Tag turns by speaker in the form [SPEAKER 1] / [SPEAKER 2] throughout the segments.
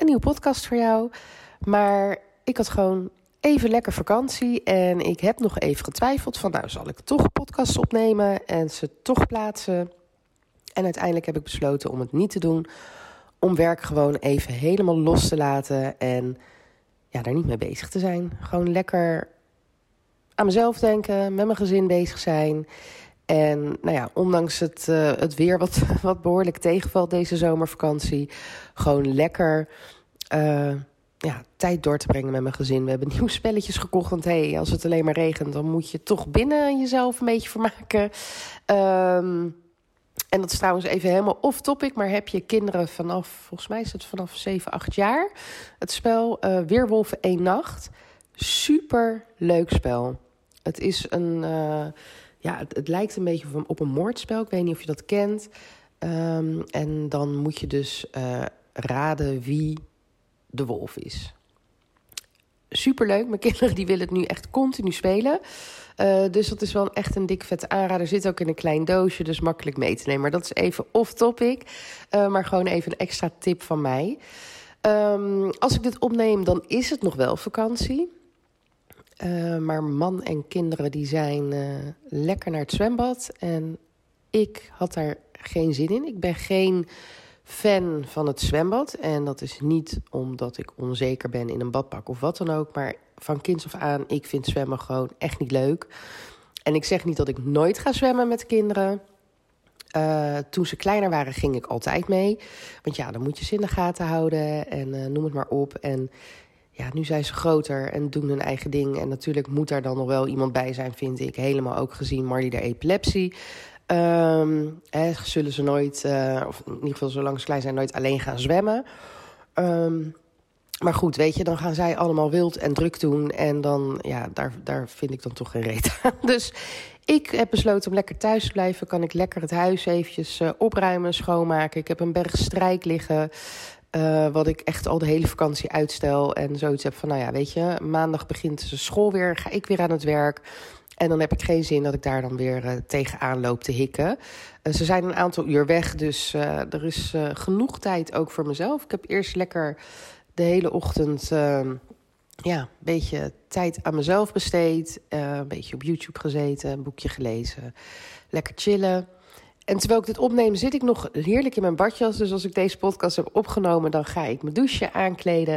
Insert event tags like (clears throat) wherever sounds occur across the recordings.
[SPEAKER 1] een nieuwe podcast voor jou. Maar ik had gewoon even lekker vakantie en ik heb nog even getwijfeld van, nou, zal ik toch podcasts opnemen en ze toch plaatsen? En uiteindelijk heb ik besloten om het niet te doen, om werk gewoon even helemaal los te laten en ja, daar niet mee bezig te zijn. Gewoon lekker aan mezelf denken, met mijn gezin bezig zijn. En nou ja, ondanks het, uh, het weer wat, (laughs) wat behoorlijk tegenvalt deze zomervakantie, gewoon lekker uh, ja, tijd door te brengen met mijn gezin. We hebben (laughs) nieuwe spelletjes gekocht. Want hey, als het alleen maar regent, dan moet je toch binnen jezelf een beetje vermaken. Um, en dat is trouwens even helemaal off-topic, maar heb je kinderen vanaf, volgens mij is het vanaf 7, 8 jaar, het spel uh, Weerwolven één nacht. Super leuk spel. Het is een. Ja, het, lijkt een beetje op een moordspel. Ik weet niet of je dat kent. Um, en dan moet je dus uh, raden wie de wolf is. Superleuk. Mijn (laughs) kinderen die willen het nu echt continu spelen. Uh, dus dat is wel echt een dik vette aanrader. Zit ook in een klein doosje, dus makkelijk mee te nemen. Maar dat is even off-topic. maar gewoon even een extra tip van mij. Um, als ik dit opneem, dan is het nog wel vakantie. Uh, maar man en kinderen die zijn uh, lekker naar het zwembad. En ik had daar geen zin in. Ik ben geen fan van het zwembad. En dat is niet omdat ik onzeker ben in een badpak of wat dan ook. Maar van kinds af aan, ik vind zwemmen gewoon echt niet leuk. En ik zeg niet dat ik nooit ga zwemmen met kinderen. Uh, toen ze kleiner waren, ging ik altijd mee. Want ja, dan moet je ze in de gaten houden en noem het maar op. En ja, nu zijn ze groter en doen hun eigen ding. En natuurlijk moet daar dan nog wel iemand bij zijn, vind ik. Helemaal ook gezien Marley de epilepsie. Hè, zullen ze nooit, uh, of in ieder geval zolang ze klein zijn, nooit alleen gaan zwemmen. Um, maar goed, weet je, dan gaan zij allemaal wild en druk doen. En dan, ja, daar, daar vind ik dan toch geen reet aan. (laughs) Dus ik heb besloten om lekker thuis te blijven. Kan ik lekker het huis eventjes uh, opruimen, schoonmaken. Ik heb een berg strijk liggen. Uh, wat ik echt al de hele vakantie uitstel. En zoiets heb van, nou ja, weet je, maandag begint de school weer, ga ik weer aan het werk. En dan heb ik geen zin dat ik daar dan weer uh, tegenaan loop te hikken. Uh, ze zijn een aantal uur weg, dus er is genoeg tijd ook voor mezelf. Ik heb eerst lekker de hele ochtend ehm, ja, een beetje tijd aan mezelf besteed. een beetje op YouTube gezeten, een boekje gelezen. Lekker chillen. En terwijl ik dit opneem, zit ik nog heerlijk in mijn badjas. Dus als ik deze podcast heb opgenomen, dan ga ik mijn douche aankleden.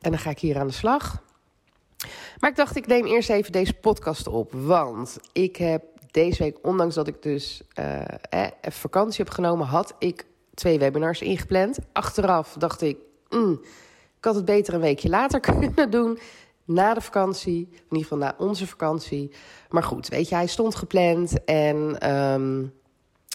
[SPEAKER 1] En dan ga ik hier aan de slag. Maar ik dacht, ik neem eerst even deze podcast op. Want ik heb deze week, ondanks dat ik dus uh, vakantie heb genomen, had ik twee webinars ingepland. Achteraf dacht ik, mm, ik had het beter een weekje later (laughs) kunnen doen. Na de vakantie, in ieder geval na onze vakantie. Maar goed, weet je, hij stond gepland en... Um,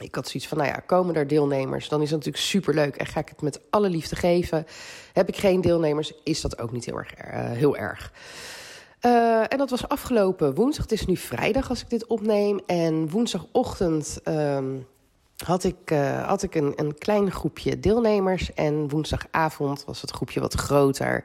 [SPEAKER 1] ik had zoiets van, nou ja, komen er deelnemers, dan is dat natuurlijk superleuk en ga ik het met alle liefde geven. Heb ik geen deelnemers, is dat ook niet heel erg. Uh, heel erg. Uh, en dat was afgelopen woensdag. Het is nu vrijdag als ik dit opneem. En woensdagochtend um, had ik, uh, had ik een, een klein groepje deelnemers. En woensdagavond was het groepje wat groter.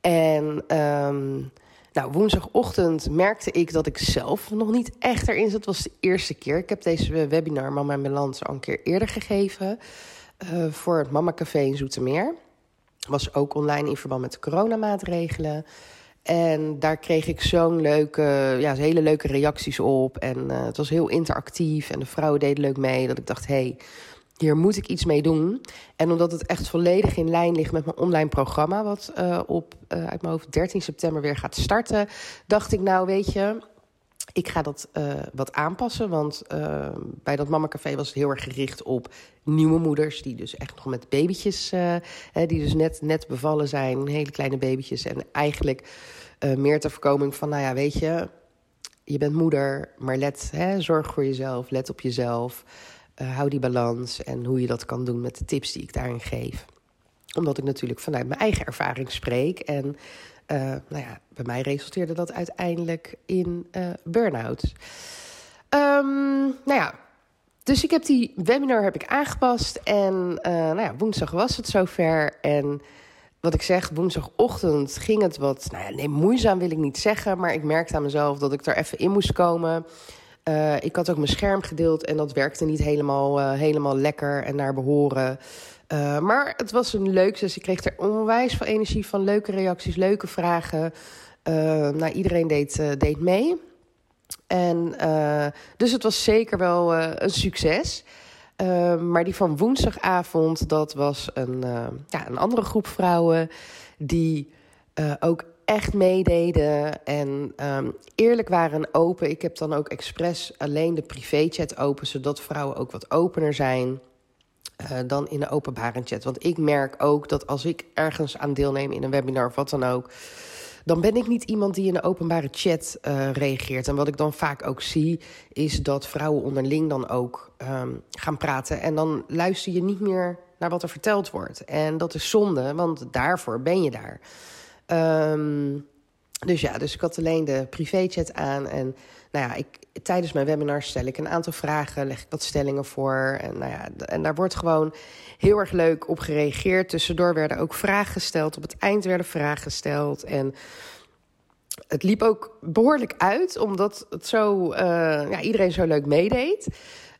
[SPEAKER 1] En um, nou, woensdagochtend merkte ik dat ik zelf nog niet echt erin zat. Het was de eerste keer. Ik heb deze webinar Mama en Balans al een keer eerder gegeven. Uh, voor het Mama Café in Zoetermeer. Was ook online in verband met de coronamaatregelen. En daar kreeg ik zo'n leuke, ja, hele leuke reacties op. En uh, het was heel interactief en de vrouwen deden leuk mee. Dat ik dacht, hé, hey, hier moet ik iets mee doen. En omdat het echt volledig in lijn ligt met mijn online programma, wat uh, op uh, uit mijn hoofd 13 september weer gaat starten, dacht ik, nou weet je, ik ga dat uh, wat aanpassen. Want bij dat Mama Café was het heel erg gericht op nieuwe moeders, die dus echt nog met babytjes, die dus net, net bevallen zijn, hele kleine babytjes. En eigenlijk meer ter voorkoming van, nou ja, weet je, je bent moeder, maar let, hè, zorg voor jezelf, let op jezelf. Uh, hou die balans en hoe je dat kan doen met de tips die ik daarin geef. Omdat ik natuurlijk vanuit mijn eigen ervaring spreek. En uh, nou ja, bij mij resulteerde dat uiteindelijk in uh, burn-out. Um, nou ja, dus ik heb die webinar heb ik aangepast. En nou ja, woensdag was het zover. En wat ik zeg, woensdagochtend ging het wat... Nou ja, nee, moeizaam wil ik niet zeggen. Maar ik merkte aan mezelf dat ik er even in moest komen... Uh, ik had ook mijn scherm gedeeld en dat werkte niet helemaal, uh, helemaal lekker en naar behoren. Uh, maar het was een leuk, dus ik kreeg er onwijs veel energie van. Leuke reacties, leuke vragen. nou, iedereen deed, deed mee. En, dus het was zeker wel een succes. maar die van woensdagavond, dat was een, ja, een andere groep vrouwen... die ook echt meededen en um, eerlijk waren en open. Ik heb dan ook expres alleen de privéchat open, zodat vrouwen ook wat opener zijn uh, dan in de openbare chat. Want ik merk ook dat als ik ergens aan deelneem in een webinar of wat dan ook, dan ben ik niet iemand die in de openbare chat uh, reageert. En wat ik dan vaak ook zie, is dat vrouwen onderling dan ook um, gaan praten. En dan luister je niet meer naar wat er verteld wordt. En dat is zonde, want daarvoor ben je daar. Um, dus ja, dus ik had alleen de privéchat aan. En nou ja, ik, tijdens mijn webinar stel ik een aantal vragen, leg ik wat stellingen voor. En, nou ja, en daar wordt gewoon heel erg leuk op gereageerd. Tussendoor werden ook vragen gesteld. Op het eind werden vragen gesteld. En het liep ook behoorlijk uit, omdat het zo, uh, ja, iedereen zo leuk meedeed.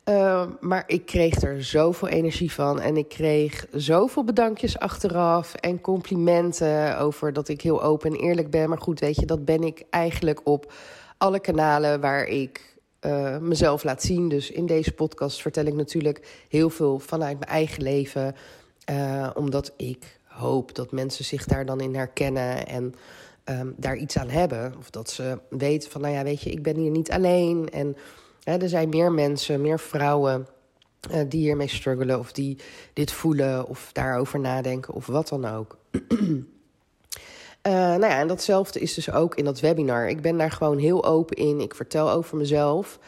[SPEAKER 1] Uh, maar ik kreeg er zoveel energie van. En ik kreeg zoveel bedankjes achteraf. En complimenten over dat ik heel open en eerlijk ben. Maar goed, weet je, dat ben ik eigenlijk op alle kanalen waar ik uh, mezelf laat zien. Dus in deze podcast vertel ik natuurlijk heel veel vanuit mijn eigen leven. Uh, omdat ik hoop dat mensen zich daar dan in herkennen. En um, daar iets aan hebben. Of dat ze weten van, nou ja, weet je, ik ben hier niet alleen. En er zijn meer mensen, meer vrouwen uh, die hiermee struggelen of die dit voelen of daarover nadenken of wat dan ook. uh, (clears throat) nou ja, en datzelfde is dus ook in dat webinar. Ik ben daar gewoon heel open in. Ik vertel over mezelf.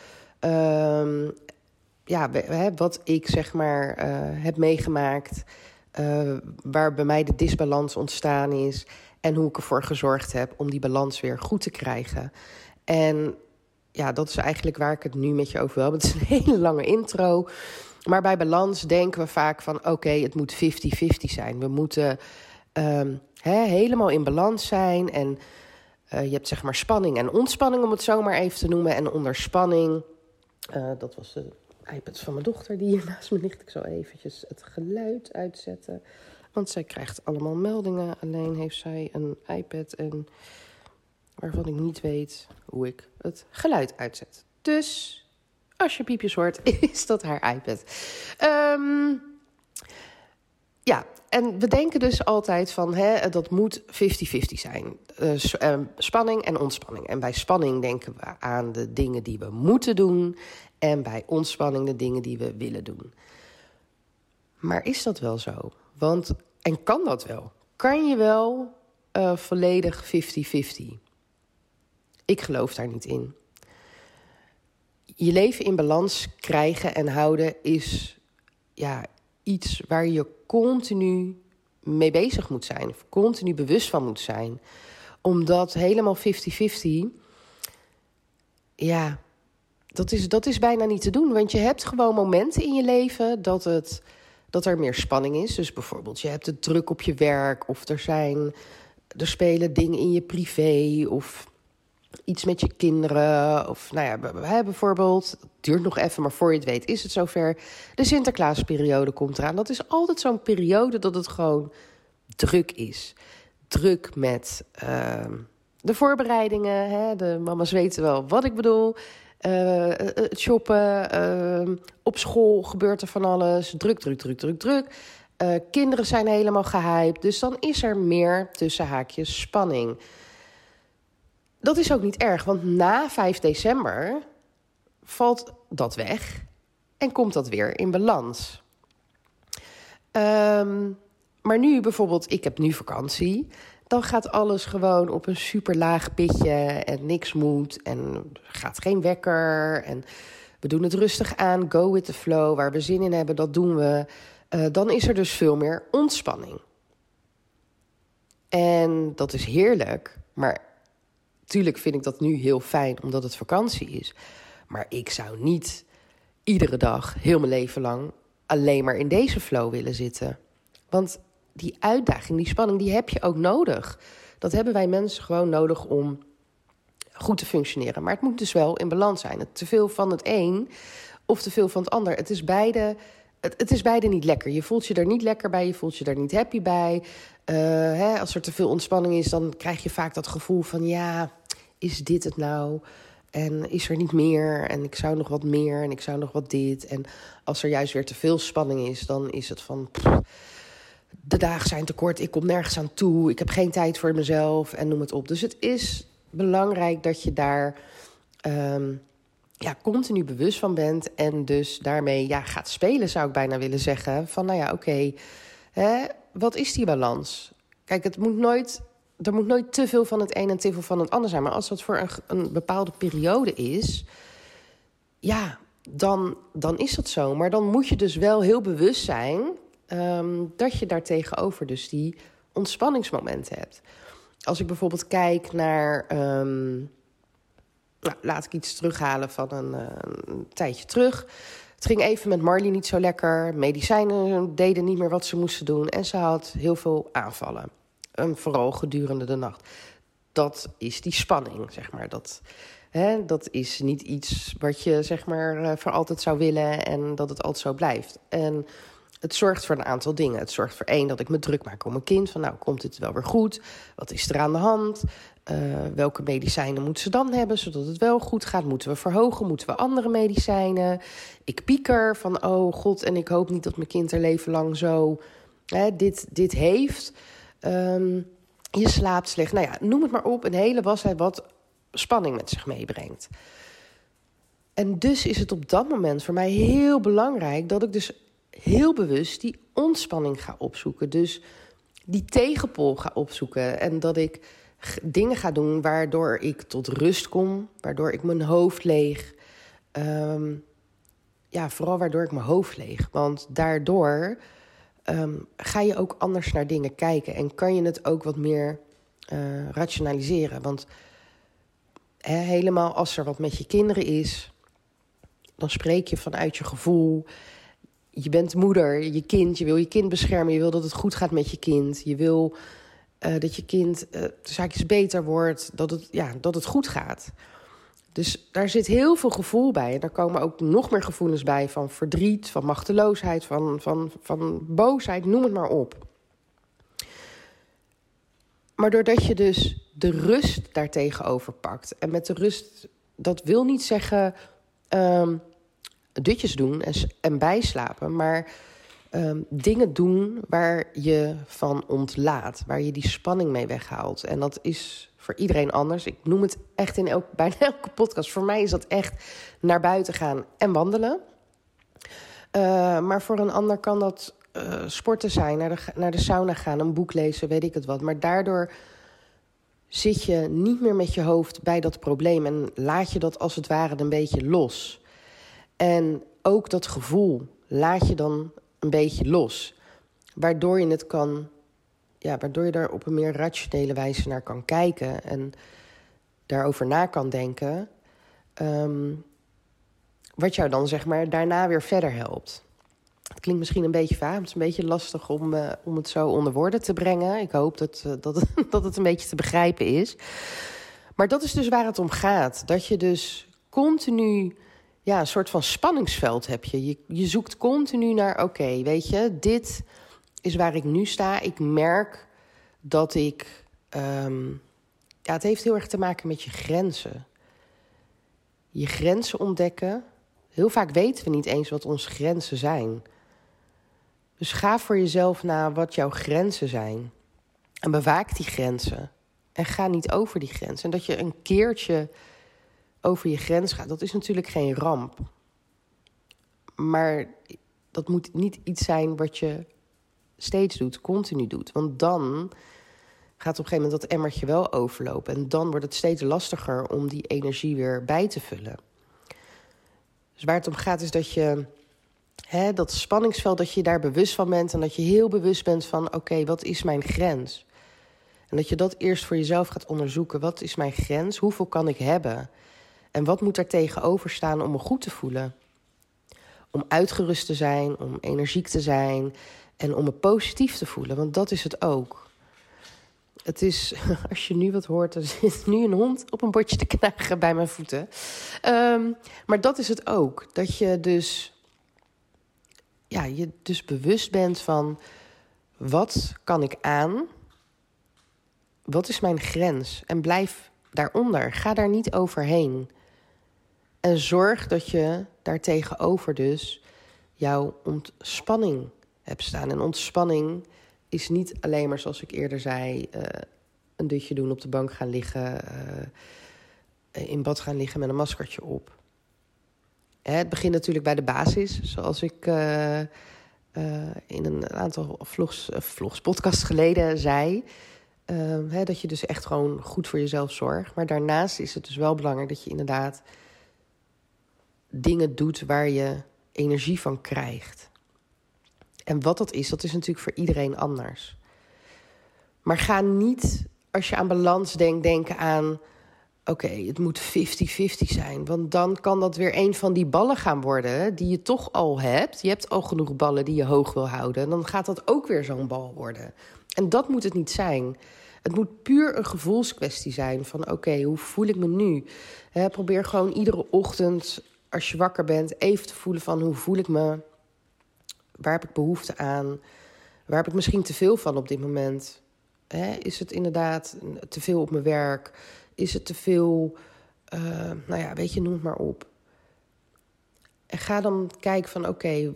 [SPEAKER 1] Uh, ja, wat ik zeg maar uh, heb meegemaakt. waar bij mij de disbalans ontstaan is. En hoe ik ervoor gezorgd heb om die balans weer goed te krijgen. En ja, dat is eigenlijk waar ik het nu met je over wil. (laughs) Het is een hele lange intro. Maar bij balans denken we vaak van oké, het moet 50-50 zijn. We moeten hè, helemaal in balans zijn. En uh, je hebt zeg maar spanning en ontspanning, om het zo maar even te noemen. En onder spanning, uh, dat was de iPad van mijn dochter die hier naast me ligt. Ik zal eventjes het geluid uitzetten. Want zij krijgt allemaal meldingen. Alleen heeft zij een iPad en waarvan ik niet weet hoe ik het geluid uitzet. Dus als je piepjes hoort, (laughs) is dat haar iPad. Um, ja, en we denken dus altijd van hè, dat moet 50-50 zijn. Uh, spanning en ontspanning. En bij spanning denken we aan de dingen die we moeten doen. En bij ontspanning de dingen die we willen doen. Maar is dat wel zo? Want, en kan dat wel? Kan je wel uh, volledig 50-50? Ik geloof daar niet in. Je leven in balans krijgen en houden is ja, iets waar je continu mee bezig moet zijn, of continu bewust van moet zijn. Omdat helemaal 50-50, ja, dat is, dat is bijna niet te doen. Want je hebt gewoon momenten in je leven dat, het, dat er meer spanning is. Dus bijvoorbeeld, je hebt het druk op je werk, of er zijn. Er spelen dingen in je privé, of iets met je kinderen. Of nou ja, bijvoorbeeld, het duurt nog even, maar voor je het weet is het zover. De Sinterklaasperiode komt eraan. Dat is altijd zo'n periode dat het gewoon druk is. Druk met uh, de voorbereidingen. Hè? De mama's weten wel wat ik bedoel. Uh, het shoppen. Uh, op school gebeurt er van alles. Druk, druk, druk, druk, druk. Uh, kinderen zijn helemaal gehyped. Dus dan is er meer tussen haakjes spanning dat is ook niet erg, want na 5 december valt dat weg en komt dat weer in balans. Um, maar nu bijvoorbeeld, ik heb nu vakantie. Dan gaat alles gewoon op een super laag pitje en niks moet. En gaat geen wekker. En we doen het rustig aan. Go with the flow. Waar we zin in hebben, dat doen we. Uh, dan is er dus veel meer ontspanning. En dat is heerlijk. Maar tuurlijk vind ik dat nu heel fijn omdat het vakantie is. Maar ik zou niet iedere dag, heel mijn leven lang, alleen maar in deze flow willen zitten. Want die uitdaging, die spanning, die heb je ook nodig. Dat hebben wij mensen gewoon nodig om goed te functioneren. Maar het moet dus wel in balans zijn. Te veel van het een of te veel van het ander. Het is beide, het is beide niet lekker. Je voelt je er niet lekker bij, je voelt je er niet happy bij. Uh, hè, als er te veel ontspanning is, dan krijg je vaak dat gevoel van... ja, is dit het nou? En is er niet meer? En ik zou nog wat meer en ik zou nog wat dit. En als er juist weer te veel spanning is, dan is het van... de dagen zijn te kort, ik kom nergens aan toe... ik heb geen tijd voor mezelf en noem het op. Dus het is belangrijk dat je daar... Um, ja, continu bewust van bent en dus daarmee ja, gaat spelen, zou ik bijna willen zeggen. Van nou ja, oké, wat is die balans? Kijk, het moet nooit, er moet nooit te veel van het een en te veel van het ander zijn. Maar als dat voor een, een bepaalde periode is, ja, dan, dan is dat zo. Maar dan moet je dus wel heel bewust zijn um, dat je daartegenover dus die ontspanningsmomenten hebt. Als ik bijvoorbeeld kijk naar. Um, nou, laat ik iets terughalen van een, uh, een, tijdje terug. Het ging even met Marley niet zo lekker. Medicijnen deden niet meer wat ze moesten doen. En ze had heel veel aanvallen. En vooral gedurende de nacht. Dat is die spanning, zeg maar. Dat, hè, dat is niet iets wat je zeg maar, uh, voor altijd zou willen en dat het altijd zo blijft. En het zorgt voor een aantal dingen. Het zorgt voor één dat ik me druk maak om mijn kind. Van nou, komt het wel weer goed? Wat is er aan de hand? Uh, welke medicijnen moeten ze dan hebben, zodat het wel goed gaat? Moeten we verhogen? Moeten we andere medicijnen? Ik pieker van, oh god, en ik hoop niet dat mijn kind er leven lang zo hè, dit, dit heeft. Um, je slaapt slecht. Nou ja, noem het maar op. Een hele washeid wat spanning met zich meebrengt. En dus is het op dat moment voor mij heel belangrijk dat ik dus heel bewust die ontspanning ga opzoeken. Dus die tegenpol ga opzoeken. En dat ik dingen ga doen waardoor ik tot rust kom, waardoor ik mijn hoofd leeg. Um, ja, vooral waardoor ik mijn hoofd leeg. Want daardoor um, ga je ook anders naar dingen kijken en kan je het ook wat meer uh, rationaliseren. Want he, helemaal als er wat met je kinderen is, dan spreek je vanuit je gevoel je bent moeder, je kind, je wil je kind beschermen, je wil dat het goed gaat met je kind, je wil uh, dat je kind uh, zaakjes beter wordt, dat het, ja, dat het goed gaat. Dus daar zit heel veel gevoel bij. En daar komen ook nog meer gevoelens bij van verdriet, van machteloosheid, van, van, van boosheid, noem het maar op. Maar doordat je dus de rust daartegenover pakt. En met de rust, dat wil niet zeggen um, dutjes doen en, en bijslapen, maar um, dingen doen waar je van ontlaat, waar je die spanning mee weghaalt. En dat is voor iedereen anders. Ik noem het echt in (laughs) bijna elke podcast. Voor mij is dat echt naar buiten gaan en wandelen. Uh, maar voor een ander kan dat uh, sporten zijn, naar de, naar de sauna gaan, een boek lezen, weet ik het wat. Maar daardoor zit je niet meer met je hoofd bij dat probleem en laat je dat als het ware een beetje los. En ook dat gevoel laat je dan een beetje los. Waardoor je het kan, ja, waardoor je daar op een meer rationele wijze naar kan kijken en daarover na kan denken. Um, wat jou dan zeg maar daarna weer verder helpt. Het klinkt misschien een beetje vaag, het is een beetje lastig om, uh, om het zo onder woorden te brengen. Ik hoop dat, uh, dat, (laughs) dat het een beetje te begrijpen is. Maar dat is dus waar het om gaat. Dat je dus continu ja, een soort van spanningsveld heb je. Je, je zoekt continu naar, oké, weet je, dit is waar ik nu sta. Ik merk dat ik. Um, ja, het heeft heel erg te maken met je grenzen. Je grenzen ontdekken. Heel vaak weten we niet eens wat onze grenzen zijn. Dus ga voor jezelf na wat jouw grenzen zijn. En bewaak die grenzen. En ga niet over die grenzen. En dat je een keertje over je grens gaat, dat is natuurlijk geen ramp. Maar dat moet niet iets zijn wat je steeds doet, continu doet. Want dan gaat op een gegeven moment dat emmertje wel overlopen. En dan wordt het steeds lastiger om die energie weer bij te vullen. Dus waar het om gaat is dat je hè, dat spanningsveld, dat je daar bewust van bent. En dat je heel bewust bent van: oké, wat is mijn grens? En En dat je dat eerst voor jezelf gaat onderzoeken. Wat is mijn grens? Hoeveel kan ik hebben? En wat moet er tegenover staan om me goed te voelen? Om uitgerust te zijn, om energiek te zijn en om me positief te voelen. Want dat is het ook. Het is, (laughs) als je nu wat hoort, er zit nu een hond op een bordje te knagen bij mijn voeten. Ehm, maar dat is het ook. Dat je dus, ja, je dus bewust bent van wat kan ik aan? Wat is mijn grens? En blijf daaronder. Ga daar niet overheen. En zorg dat je daartegenover dus jouw ontspanning hebt staan. En ontspanning is niet alleen maar, zoals ik eerder zei, uh, een dutje doen, op de bank gaan liggen, uh, in bad gaan liggen met een maskertje op. Het begint natuurlijk bij de basis, zoals ik uh, in een aantal vlogs, vlogs, podcast geleden zei. Hè, dat je dus echt gewoon goed voor jezelf zorgt. Maar daarnaast is het dus wel belangrijk dat je inderdaad dingen doet waar je energie van krijgt. En wat dat is, dat is natuurlijk voor iedereen anders. Maar ga niet, als je aan balans denkt, denken aan... oké, het moet 50-50 zijn. Want dan kan dat weer een van die ballen gaan worden die je toch al hebt. Je hebt al genoeg ballen die je hoog wil houden. En dan gaat dat ook weer zo'n bal worden. En dat moet het niet zijn. Het moet puur een gevoelskwestie zijn van oké, hoe voel ik me nu? probeer gewoon iedere ochtend als je wakker bent even te voelen van hoe voel ik me? Waar heb ik behoefte aan? Waar heb ik misschien te veel van op dit moment? is het inderdaad te veel op mijn werk? Is het te veel, uh, nou ja, weet je, noem het maar op. En ga dan kijken van oké,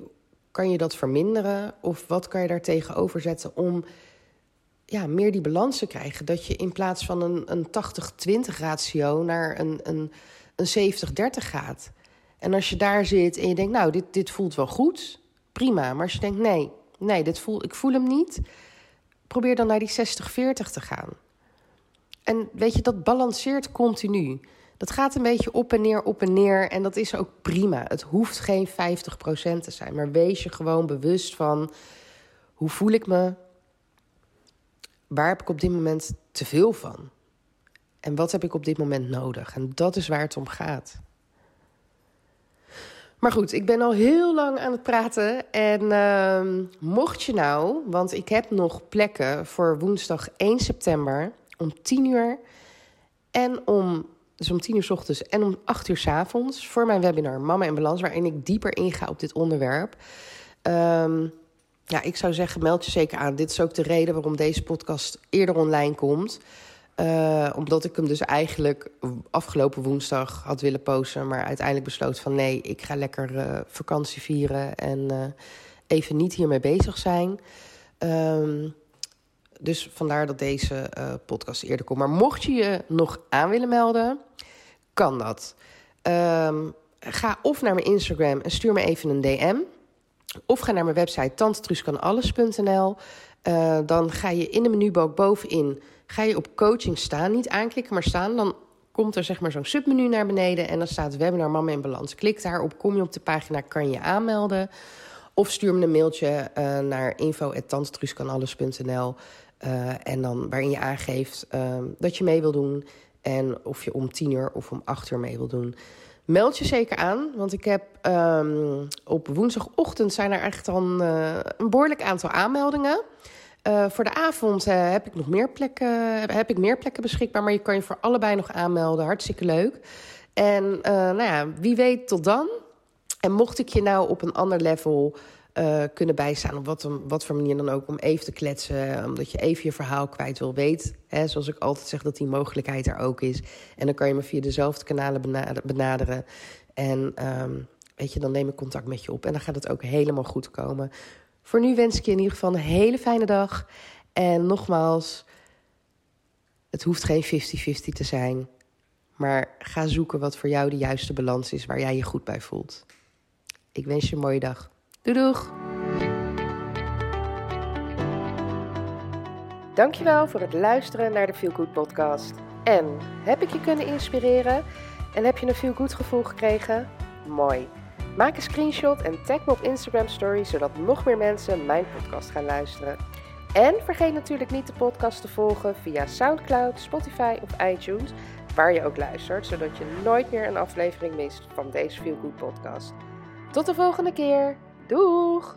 [SPEAKER 1] kan je dat verminderen? Of wat kan je daar tegenover zetten om ja, meer die balans te krijgen? Dat je in plaats van een, een 80-20 ratio naar een, een, een 70-30 gaat. En als je daar zit en je denkt, nou, dit, dit voelt wel goed, prima. Maar als je denkt, nee, nee, dit voel, ik voel hem niet, probeer dan naar die 60-40 te gaan. En weet je, dat balanceert continu. Dat gaat een beetje op en neer, op en neer. En dat is ook prima. Het hoeft geen 50% te zijn. Maar wees je gewoon bewust van hoe voel ik me? Waar heb ik op dit moment te veel van? En wat heb ik op dit moment nodig? En dat is waar het om gaat. Maar goed, ik ben al heel lang aan het praten. En uh, mocht je nou, want ik heb nog plekken voor woensdag 1 september om 10 uur. En om, dus om 10 uur s ochtends en om 8 uur s avonds. Voor mijn webinar Mama in Balans, waarin ik dieper inga op dit onderwerp. Um, ja, ik zou zeggen, meld je zeker aan. Dit is ook de reden waarom deze podcast eerder online komt. Uh, omdat ik hem dus eigenlijk afgelopen woensdag had willen posten. Maar uiteindelijk besloot van nee, ik ga lekker uh, vakantie vieren. En uh, even niet hiermee bezig zijn. Um, dus vandaar dat deze podcast eerder komt. Maar mocht je je nog aan willen melden, kan dat. Um, ga of naar mijn Instagram en stuur me even een DM. Of ga naar mijn website tantetruskanalles.nl. dan ga je in de menubalk bovenin Ga je op coaching staan, niet aanklikken, maar staan, dan komt er zeg maar zo'n submenu naar beneden en dan staat webinar Mama in Balans. Klik daarop, kom je op de pagina, kan je aanmelden. Of stuur me een mailtje uh, naar info.tantetruskanalles.nl uh, en dan waarin je aangeeft uh, dat je mee wil doen en of je om tien uur of om acht uur mee wil doen. Meld je zeker aan, want ik heb um, op woensdagochtend zijn er echt dan uh, een behoorlijk aantal aanmeldingen. Uh, voor de avond uh, heb ik nog meer plekken, heb ik meer plekken beschikbaar, maar je kan je voor allebei nog aanmelden. Hartstikke leuk. En uh, nou ja, wie weet tot dan. En mocht ik je nou op een ander level kunnen bijstaan, op wat, wat voor manier dan ook, om even te kletsen, omdat je even je verhaal kwijt wil, weet, hè, zoals ik altijd zeg, dat die mogelijkheid er ook is. En dan kan je me via dezelfde kanalen benaderen. En um, weet je, dan neem ik contact met je op en dan gaat het ook helemaal goed komen. Voor nu wens ik je in ieder geval een hele fijne dag. En nogmaals, het hoeft geen 50-50 te zijn. Maar ga zoeken wat voor jou de juiste balans is waar jij je goed bij voelt. Ik wens je een mooie dag. Doei doeg! Dankjewel voor het luisteren naar de Feel Good podcast. En heb ik je kunnen inspireren? En heb je een Feel Good gevoel gekregen? Mooi. Maak een screenshot en tag me op Instagram Story, zodat nog meer mensen mijn podcast gaan luisteren. En vergeet natuurlijk niet de podcast te volgen via SoundCloud, Spotify of iTunes, waar je ook luistert, zodat je nooit meer een aflevering mist van deze Feel Good podcast. Tot de volgende keer. Doeg!